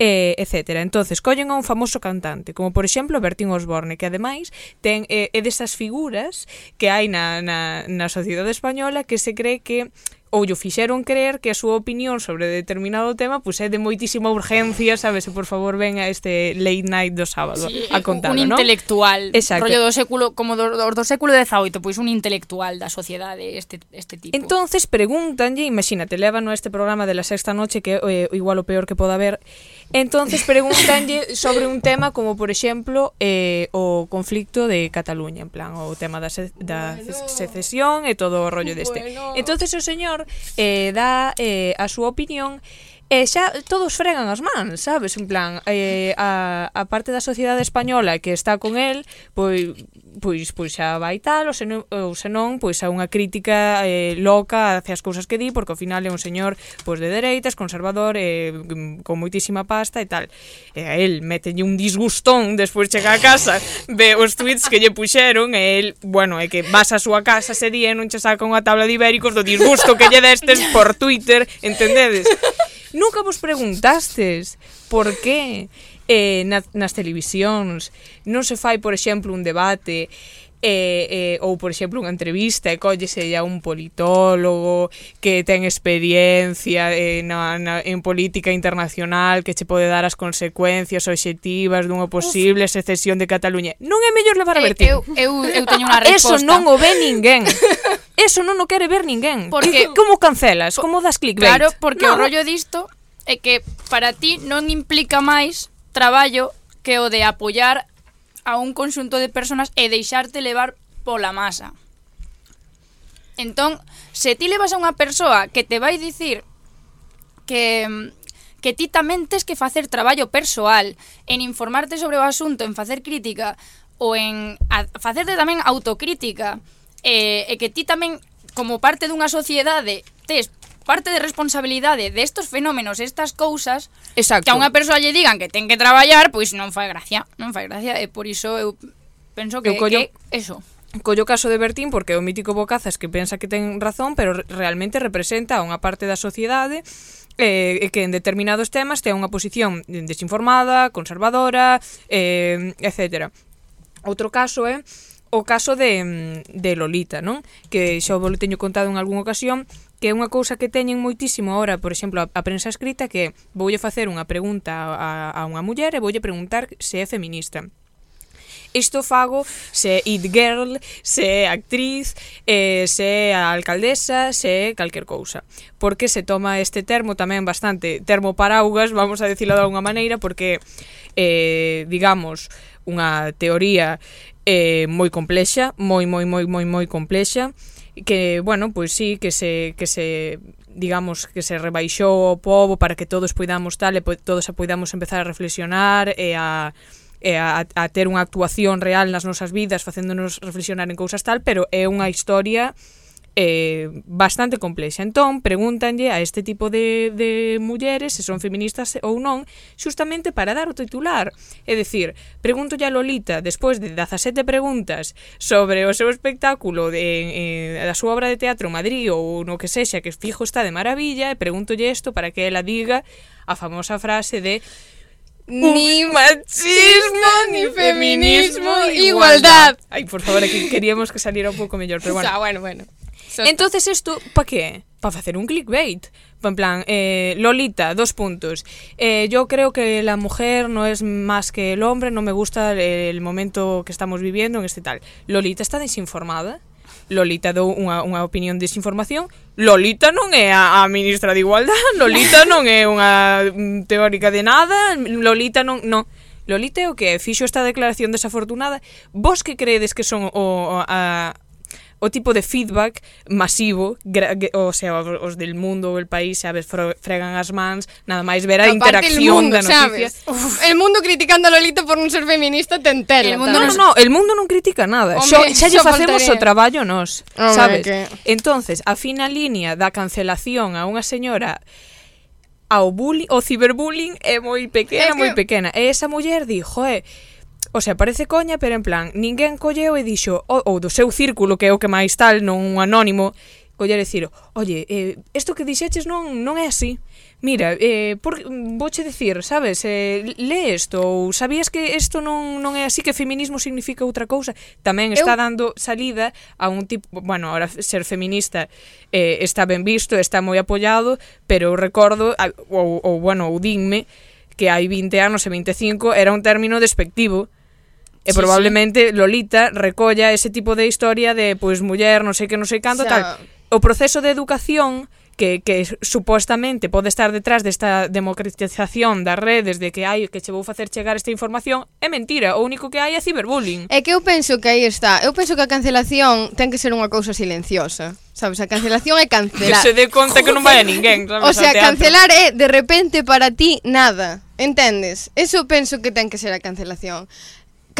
eh, etc. Entonces, collen a un famoso cantante, como por exemplo Bertín Osborne, que ademais ten eh, é desas figuras que hai na, na, na sociedade española que se cree que ou lle fixeron creer que a súa opinión sobre determinado tema pois pues, é de moitísima urgencia, sabes, por favor ven a este late night do sábado sí, a contalo, un ¿no? intelectual, Exacto. rollo do século como do, do, do século XVIII, pois pues, un intelectual da sociedade este este tipo. Entonces pregúntanlle, imagínate, levan a este programa de la sexta noche que eh, igual o peor que poda haber Entonces pregúntanlle sobre un tema como, por exemplo, eh, o conflicto de Cataluña, en plan, o tema da, se da bueno. secesión e todo o rollo deste. Bueno. Entonces o señor eh, dá eh, a súa opinión E xa todos fregan as mans, sabes? En plan, eh, a, a parte da sociedade española que está con el, pois pois pois xa vai tal, ou senón, ou senón pois a unha crítica eh, loca hacia as cousas que di, porque ao final é un señor pois de dereitas, conservador, eh, con moitísima pasta e tal. E a el metelle un disgustón despois chega a casa, ve os tweets que lle puxeron e el, bueno, é que vas á súa casa ese día e non che saca unha tabla de ibéricos do disgusto que lle destes por Twitter, entendedes? Nunca vos preguntastes por que eh, na, nas televisións non se fai, por exemplo, un debate eh, eh, ou por exemplo unha entrevista e collese a un politólogo que ten experiencia eh, na, na, en política internacional que che pode dar as consecuencias obxectivas dunha posible Uf. secesión de Cataluña non é mellor levar a eh, Bertín eu, eu, eu teño unha resposta eso non o ve ninguén Eso non o quere ver ninguén. Porque como cancelas? Como das clickbait? Claro, porque no. o rollo disto é que para ti non implica máis traballo que o de apoiar a un conxunto de personas e deixarte levar pola masa. Entón, se ti levas a unha persoa que te vai dicir que que ti tamén tes que facer traballo persoal en informarte sobre o asunto, en facer crítica ou en a, facerte tamén autocrítica e, e que ti tamén como parte dunha sociedade tes parte de responsabilidade destos fenómenos, estas cousas, Exacto. que a unha persoa lle digan que ten que traballar, pois non fai gracia, non fai gracia, e por iso eu penso que, eu collo, que eso. Collo caso de Bertín porque é o mítico Bocazas que pensa que ten razón, pero realmente representa a unha parte da sociedade eh, que en determinados temas ten unha posición desinformada, conservadora, eh, etc. Outro caso é o caso de, de Lolita, non? Que xa vos teño contado en algunha ocasión que é unha cousa que teñen moitísimo ahora, por exemplo, a, a prensa escrita que voulle facer unha pregunta a, a unha muller e voulle preguntar se é feminista. Isto fago se é it girl, se é actriz, eh, se é a alcaldesa, se é calquer cousa. Porque se toma este termo tamén bastante termo paraugas, vamos a decirlo de alguna maneira, porque, eh, digamos, unha teoría eh, moi complexa, moi, moi, moi, moi, moi complexa, que, bueno, pois sí, que se, que se digamos que se rebaixou o povo para que todos poidamos tal e todos a poidamos empezar a reflexionar e a e a, a ter unha actuación real nas nosas vidas facéndonos reflexionar en cousas tal, pero é unha historia eh, bastante complexa. Entón, pregúntanlle a este tipo de, de mulleres se son feministas ou non, xustamente para dar o titular. É dicir, pregúntolle a Lolita, despois de 17 preguntas sobre o seu espectáculo de, eh, da súa obra de teatro Madrid ou no que sexa, que fijo está de maravilla, e pregúntolle isto para que ela diga a famosa frase de ni machismo, ni feminismo, igualdad. Ay, por favor, aquí queríamos que saliera un poco mejor, pero bueno. O sea, bueno, bueno. Entonces isto, pa que? Para facer un clickbait. En plan, eh, Lolita, dos puntos. Eh, yo creo que la mujer no es más que el hombre, no me gusta el momento que estamos viviendo en este tal. Lolita está desinformada. Lolita dou unha, unha opinión de desinformación Lolita non é a, a ministra de Igualdade Lolita non é unha mm, teórica de nada Lolita non... non. Lolita é o que fixo esta declaración desafortunada Vos que credes que son o, a, o tipo de feedback masivo, o sea, os del mundo ou el país, sabes, fregan as mans, nada máis ver a Aparte interacción mundo, da noticia. Sabes? Uf. El mundo criticando a Lolita por non ser feminista ten tela. El mundo non, no, el mundo non critica nada. Hombre, xo, xa lle facemos faltaría. o traballo nós, Home, sabes? Que... Entonces, a fina línea da cancelación a unha señora ao bullying, o ciberbullying é moi pequena, é que... moi pequena. E esa muller di, joe, O sea, parece coña, pero en plan, ninguén colleu e dixo, ou, ou do seu círculo, que é o que máis tal, non un anónimo, coller e dicir, oye, eh, isto que dixeches non, non é así. Mira, eh, por, vouche dicir, sabes, eh, lee isto, ou sabías que isto non, non é así, que feminismo significa outra cousa? Tamén está Eu... dando salida a un tipo, bueno, ahora ser feminista eh, está ben visto, está moi apoiado, pero recordo, ou, ou bueno, ou dinme, que hai 20 anos e 25 era un término despectivo, E sí, probablemente sí. Lolita recolla ese tipo de historia de pois pues, muller, non sei que, non sei canto, o sea, tal. O proceso de educación que, que supostamente pode estar detrás desta democratización das redes de que hai que che vou facer chegar esta información é mentira, o único que hai é ciberbullying. É que eu penso que aí está, eu penso que a cancelación ten que ser unha cousa silenciosa. Sabes, a cancelación é cancelar. Que se dé conta que non vai a ninguén, sabes, O sea, cancelar é de repente para ti nada. Entendes? Eso penso que ten que ser a cancelación.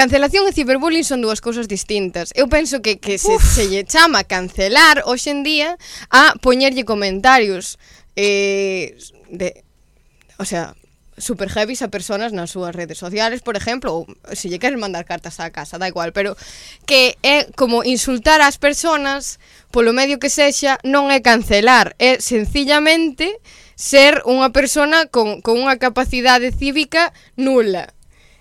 Cancelación e ciberbullying son dúas cousas distintas. Eu penso que, que se, Uf. se lle chama cancelar hoxe en día a poñerlle comentarios eh, de, o sea, super heavy a persoas nas súas redes sociales, por exemplo, ou se lle queres mandar cartas á casa, da igual, pero que é como insultar ás persoas polo medio que sexa, non é cancelar, é sencillamente ser unha persona con, con unha capacidade cívica nula.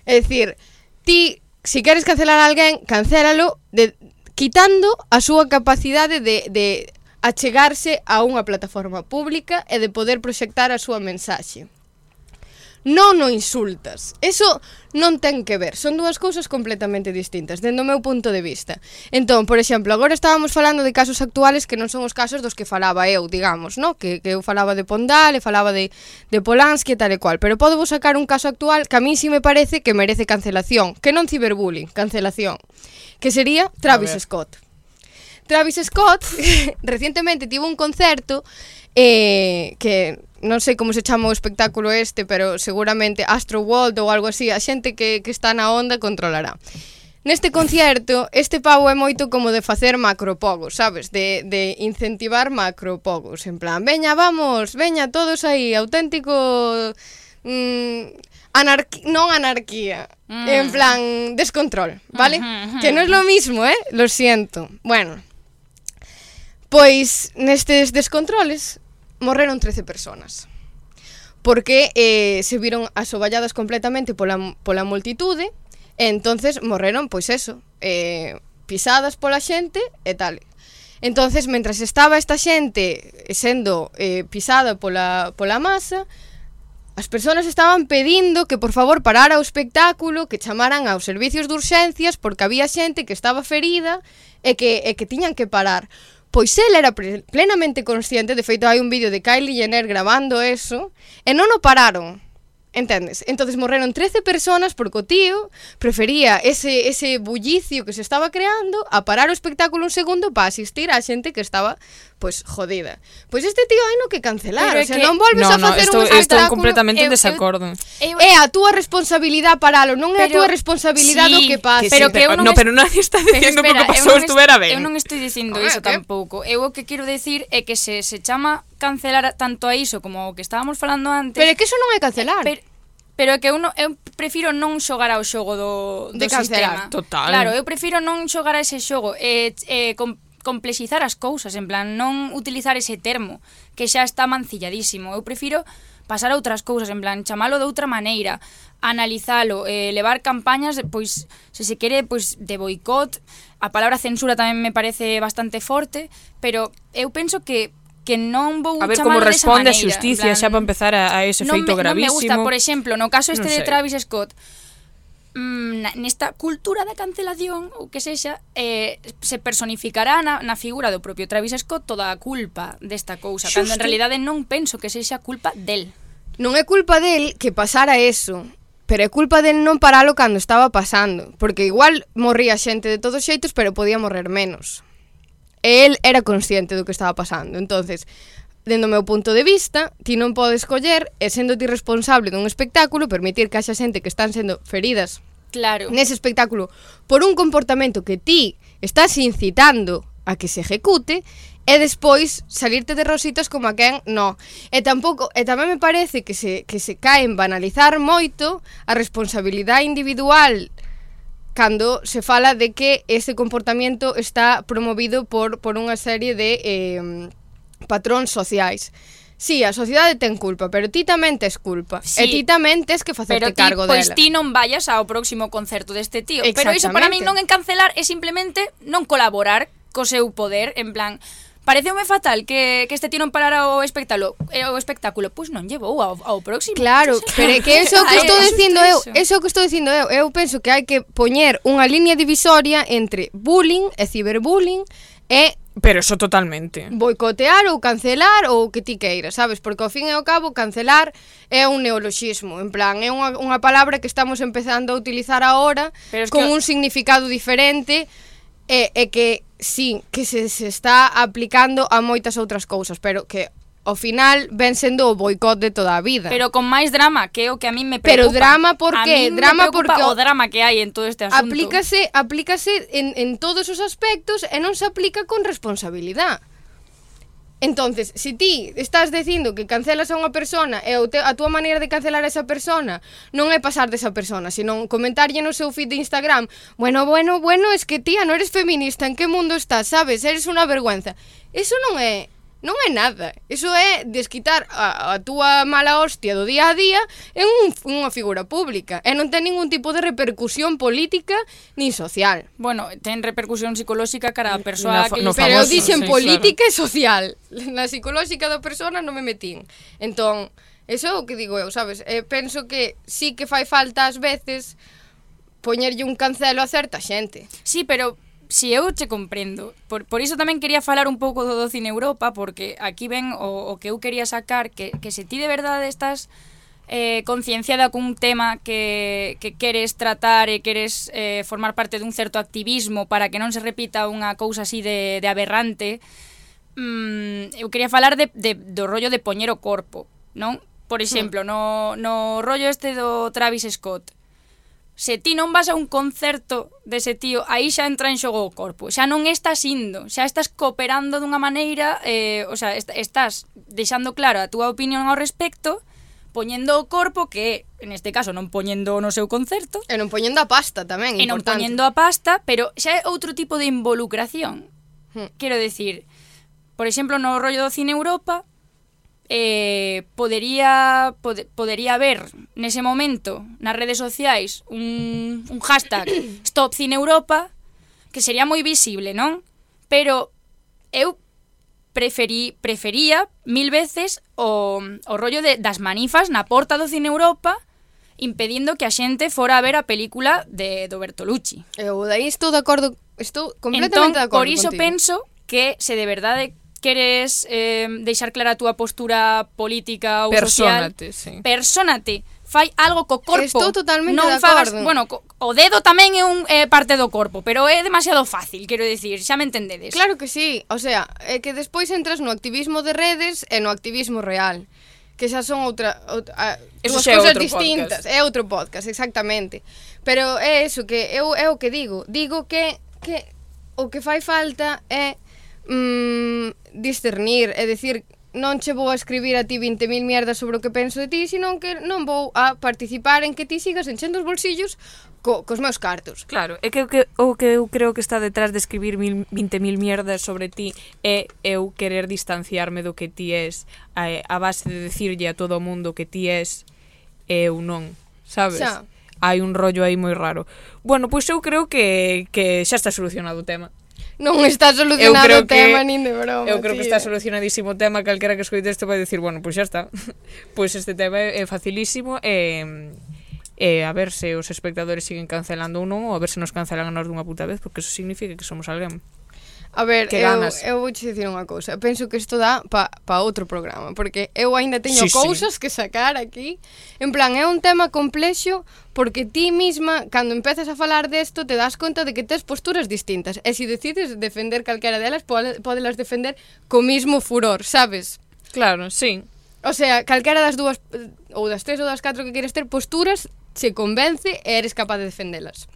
É dicir, ti si queres cancelar a alguén, cancélalo de, quitando a súa capacidade de, de achegarse a unha plataforma pública e de poder proxectar a súa mensaxe non o insultas. Eso non ten que ver, son dúas cousas completamente distintas, dentro do meu punto de vista. Entón, por exemplo, agora estábamos falando de casos actuales que non son os casos dos que falaba eu, digamos, no? que, que eu falaba de Pondal, e falaba de, de Polanski e tal e cual, pero podo vos sacar un caso actual que a mí si sí me parece que merece cancelación, que non ciberbullying, cancelación, que sería Travis Scott. Travis Scott recientemente tivo un concerto eh, que non sei como se chama o espectáculo este, pero seguramente Astro World ou algo así, a xente que, que está na onda controlará. Neste concierto, este pavo é moito como de facer macropogos, sabes? De, de incentivar macropogos, en plan, veña, vamos, veña, todos aí, auténtico... Mm, anarqui non anarquía, mm. en plan, descontrol, ¿vale? Uh -huh, uh -huh. Que non é lo mismo, ¿eh? Lo siento. Bueno, Pois nestes descontroles morreron 13 personas porque eh, se viron asoballadas completamente pola, pola multitude e entonces morreron, pois eso, eh, pisadas pola xente e tal. Entonces, mentras estaba esta xente eh, sendo eh, pisada pola, pola masa, as persoas estaban pedindo que por favor parara o espectáculo, que chamaran aos servicios de urxencias porque había xente que estaba ferida e que, e que tiñan que parar. Pois el era plenamente consciente, de feito hai un vídeo de Kylie Jenner grabando eso, e non o pararon. Entendes? Entonces morreron 13 personas porque o tío prefería ese, ese bullicio que se estaba creando a parar o espectáculo un segundo para asistir á xente que estaba pois jodida. Pois este tío hai no que cancelar, Pero o sea, que... non volves no, a facer no, estou, un espectáculo. Estou completamente en eh, eh, desacordo. Eu, eh, eu... É a túa responsabilidade paralo, non é pero, a túa responsabilidade sí, o que pasa. Que pero sí, que eu non no, es... pero nadie está dicindo que o que pasou estuvera ben. Eu non estou dicindo iso que... tampouco. Eu o que quero decir é que se se chama cancelar tanto a iso como o que estábamos falando antes. Pero é que iso non é cancelar. Pero, pero que eu, non, eu prefiro non xogar ao xogo do, do de cancelar. sistema. Total. Claro, eu prefiro non xogar a ese xogo e, eh, e eh, complexizar as cousas, en plan, non utilizar ese termo que xa está mancilladísimo. Eu prefiro pasar a outras cousas, en plan, chamalo de outra maneira, analizalo, eh, levar campañas, pois, se se quere, pois, de boicot, a palabra censura tamén me parece bastante forte, pero eu penso que que non vou A ver como responde a xusticia plan, xa para empezar a, a ese non feito me, gravísimo. Non me gusta, por exemplo, no caso este de Travis Scott, mm, nesta cultura da cancelación ou que sexa eh, se personificará na, na figura do propio Travis Scott toda a culpa desta cousa Xusto. cando en realidade non penso que sexa culpa del. Non é culpa del que pasara eso pero é culpa del non paralo cando estaba pasando porque igual morría xente de todos xeitos pero podía morrer menos. E el era consciente do que estaba pasando. Entonces dentro do meu punto de vista, ti non podes coller e sendo ti responsable dun espectáculo permitir que haxa xente que están sendo feridas claro. nese espectáculo por un comportamento que ti estás incitando a que se ejecute e despois salirte de rositas como a quen no. E tampouco e tamén me parece que se que se cae en banalizar moito a responsabilidade individual cando se fala de que ese comportamento está promovido por por unha serie de eh, patróns sociais. Sí, a sociedade ten culpa, pero ti tamén tes culpa. Sí, e ti tamén tes que facerte pero ti, cargo pois dela. Pois ti non vayas ao próximo concerto deste tío. Pero iso para min non é cancelar, é simplemente non colaborar co seu poder, en plan... Pareceume fatal que, que este tío non parara o espectáculo, eh, o espectáculo, pois non llevou ao, ao próximo. Claro, pero que eso que estou dicindo eu, eso que estou dicindo eu, eu penso que hai que poñer unha liña divisoria entre bullying e ciberbullying é Pero eso totalmente. boicotear ou cancelar ou o que ti queiras, sabes? Porque ao fin e ao cabo cancelar é un neoloxismo, en plan, é unha, unha palabra que estamos empezando a utilizar agora Pero es con que- un significado diferente e, e que sí, que se, se está aplicando a moitas outras cousas, pero que ao final ven sendo o boicot de toda a vida. Pero con máis drama, que é o que a mí me preocupa. Pero drama por qué? Drama por porque o drama que hai en todo este asunto. Aplícase, aplícase en, en todos os aspectos e non se aplica con responsabilidade. Entonces, se si ti estás dicindo que cancelas a unha persona e te, a túa maneira de cancelar a esa persona non é pasar desa persona, senón comentarlle no seu feed de Instagram bueno, bueno, bueno, es que tía, non eres feminista, en que mundo estás, sabes? Eres unha vergüenza. Eso non é Non é nada. Iso é desquitar a, a túa mala hostia do día a día en un, unha figura pública. E non ten ningún tipo de repercusión política nin social. Bueno, ten repercusión psicolóxica cara a persoa no, que... No pero famoso, dixen sí, política claro. e social. Na psicolóxica da persona non me metín. Entón, eso é o que digo eu, sabes? Eh, penso que sí que fai falta ás veces poñerlle un cancelo a certa xente. Sí, pero si eu che comprendo. Por, por iso tamén quería falar un pouco do, do cine Europa, porque aquí ven o, o que eu quería sacar, que, que se ti de verdade estás eh, concienciada cun tema que, que queres tratar e queres eh, formar parte dun certo activismo para que non se repita unha cousa así de, de aberrante, mm, eu quería falar de, de, do rollo de poñer o corpo, non? Por hmm. exemplo, no, no rollo este do Travis Scott, se ti non vas a un concerto dese tío, aí xa entra en xogo o corpo. Xa non estás indo, xa estás cooperando dunha maneira, eh, o sea, est estás deixando claro a túa opinión ao respecto, poñendo o corpo que, en este caso, non poñendo no seu concerto. E non poñendo a pasta tamén, importante. E non poñendo a pasta, pero xa é outro tipo de involucración. Hmm. Quero decir, por exemplo, no rollo do Cine Europa, eh, podería pode, podería haber nese momento nas redes sociais un, un hashtag Stop Cine Europa que sería moi visible, non? Pero eu preferí, prefería mil veces o, o rollo de, das manifas na porta do Cine Europa impedindo que a xente fora a ver a película de do Bertolucci. Eu aí estou de acordo, estou completamente entón, de acordo Por iso contigo. penso que se de verdade queres eh, deixar clara a túa postura política ou Personate, social, sí. persónate, fai algo co corpo. Estou totalmente non de fagas, acordo. Bueno, co, o dedo tamén é un é parte do corpo, pero é demasiado fácil, quero dicir, xa me entendedes. Claro que sí, o sea, é que despois entras no activismo de redes e no activismo real que xa son outra, outra Eso dúas cousas distintas, podcast. é outro podcast, exactamente. Pero é eso que eu é o que digo, digo que que o que fai falta é mm, discernir é dicir non che vou a escribir a ti 20.000 mierdas sobre o que penso de ti, senón que non vou a participar en que ti sigas enchendo os bolsillos co, cos meus cartos. Claro, é que, o que o que eu creo que está detrás de escribir 20.000 mierdas sobre ti é eu querer distanciarme do que ti és a, a base de decirlle a todo o mundo que ti és eu non, sabes? Xa. Hai un rollo aí moi raro. Bueno, pois eu creo que, que xa está solucionado o tema non está solucionado creo o tema que, nin de broma. Eu creo tío. que está solucionadísimo o tema, calquera que escoite isto vai dicir, bueno, pois pues xa está. pois pues este tema é facilísimo e eh, eh, a ver se os espectadores siguen cancelando ou non, ou a ver se nos cancelan a nós dunha puta vez, porque eso significa que somos alguén. A ver, que eu, ganas. eu vou dicir unha cousa. Penso que isto dá pa, pa outro programa, porque eu aínda teño sí, cousas sí. que sacar aquí. En plan, é un tema complexo porque ti mesma, cando empezas a falar desto, te das conta de que tes posturas distintas. E se decides defender calquera delas, podelas defender co mismo furor, sabes? Claro, sí. O sea, calquera das dúas, ou das tres ou das catro que queres ter posturas, se convence e eres capaz de defendelas.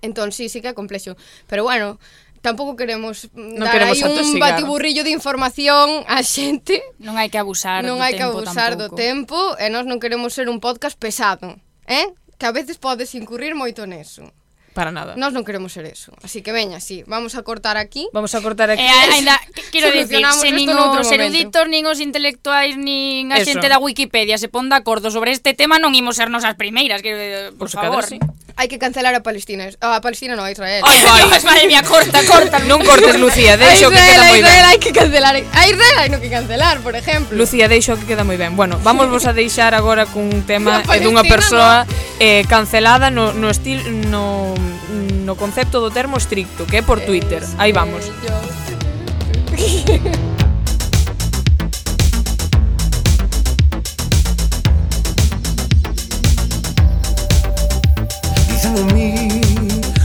Entón, sí, sí que é complexo. Pero bueno, tampouco queremos non dar queremos aí un batiburrillo de información á xente. Non hai que abusar non do hai que abusar tampouco. do tempo e nós non queremos ser un podcast pesado, eh? Que a veces podes incurrir moito neso. Para nada. Nós non queremos ser eso. Así que veña, sí, vamos a cortar aquí. Vamos a cortar aquí. E eh, ainda, quero dicir, se nin os eruditos, nin os intelectuais, nin a eso. xente da Wikipedia se pon de acordo sobre este tema, non imos ser nosas primeiras, quero por, por favor. Cadre, sí hai que cancelar a Palestina. Ah, a Palestina non, a Israel. Ai, vai. Dios, madre mía, corta, corta. non cortes, Lucía, deixo que queda moi ben. Israel hai que cancelar. A Israel hai no que cancelar, por exemplo. Lucía, deixo que queda moi ben. Bueno, vamos vos a deixar agora cun tema eh, dunha persoa no. eh, cancelada no, no estilo no, no concepto do termo estricto, que é por eh, Twitter. Aí vamos. de mí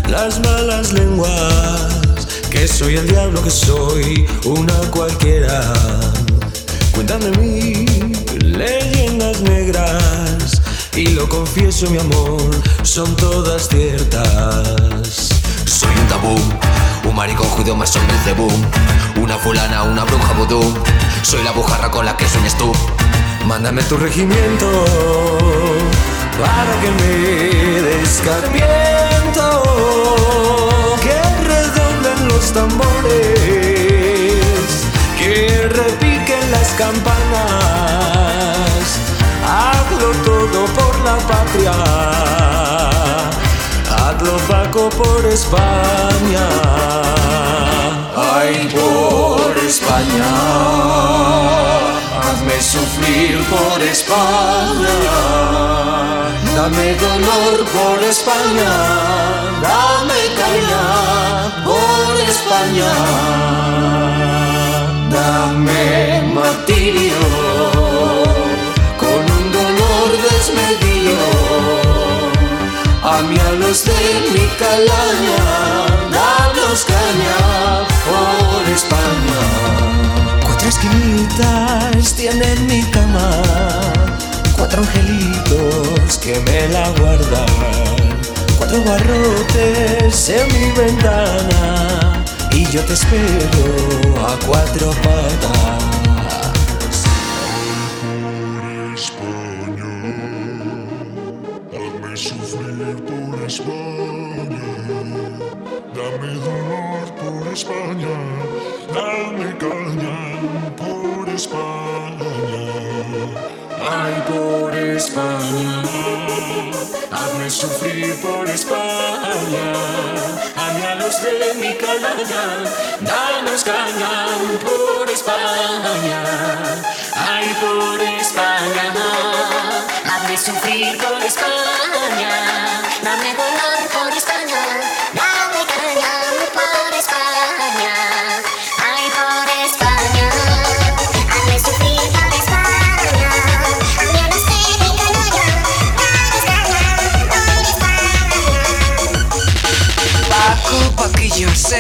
las malas lenguas que soy el diablo, que soy una cualquiera. Cuentan de mí leyendas negras y lo confieso, mi amor, son todas ciertas. Soy un tabú, un maricón judío más hombre de boom Una fulana, una bruja vudú Soy la bujarra con la que sueñas tú Mándame tu regimiento para que me descarmiento. Que redoblen los tambores, que repiquen las campanas. Hazlo todo por la patria. Hazlo Paco por España. Ay, por España. Hazme sufrir por España. Dame dolor por España. Dame caña por España. Dame martirio con un dolor desmedido. A mí a los de mi calaña, danos caña por España. Cuatro esquinitas tiene mi cama, cuatro angelitos que me la guardan, cuatro barrotes en mi ventana y yo te espero a cuatro patas. Hazme sufrir por España, dame dolor por España, dame caña por España. España, hazme sufrir por España, a los de mi calaña, danos caña por España. Ay, por España, hazme sufrir por España, dame dolor por España,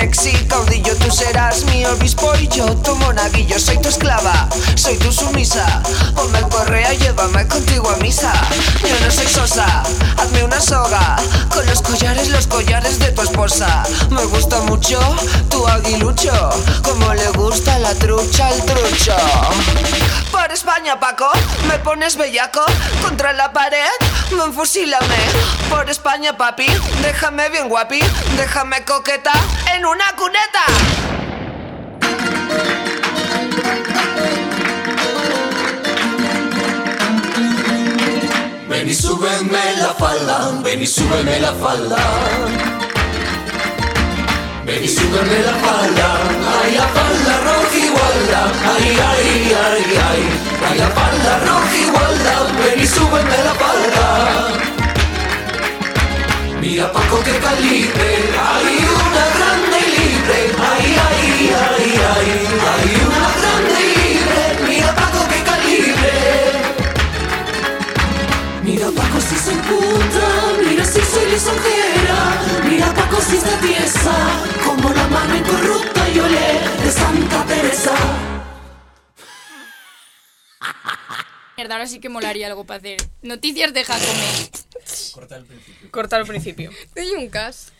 sexy, caudillo, tú serás mi obispo y yo tu monaguillo. Soy tu esclava, soy tu sumisa. Ponme el correa, llévame contigo a misa. Yo no soy sosa, hazme una soga. Con los collares, los collares de tu esposa. Me gusta mucho tu aguilucho, como le gusta la trucha al trucho. Por España, Paco, me pones bellaco contra la pared, me enfusílame. Por España, papi, déjame bien guapi, déjame coqueta en una cuneta. Ven y súbeme la falda, ven y súbeme la falda. Ven y súbeme la falda, ay la falda roja igualda, ay ay ay ay, ay la falda roja igualda, ven y súbeme la falda. Mira Paco que calibre, hay una grande y libre, ay ay ay ay, hay una grande y libre, mira Paco que calibre. Mira Paco si se puta, mira si soy lisonjera Está tiesa, como la mano incorrupta y olé de Santa Teresa Mierda, ahora sí que molaría algo para hacer. Noticias de Jacome. Cortar al principio. Teño un cas.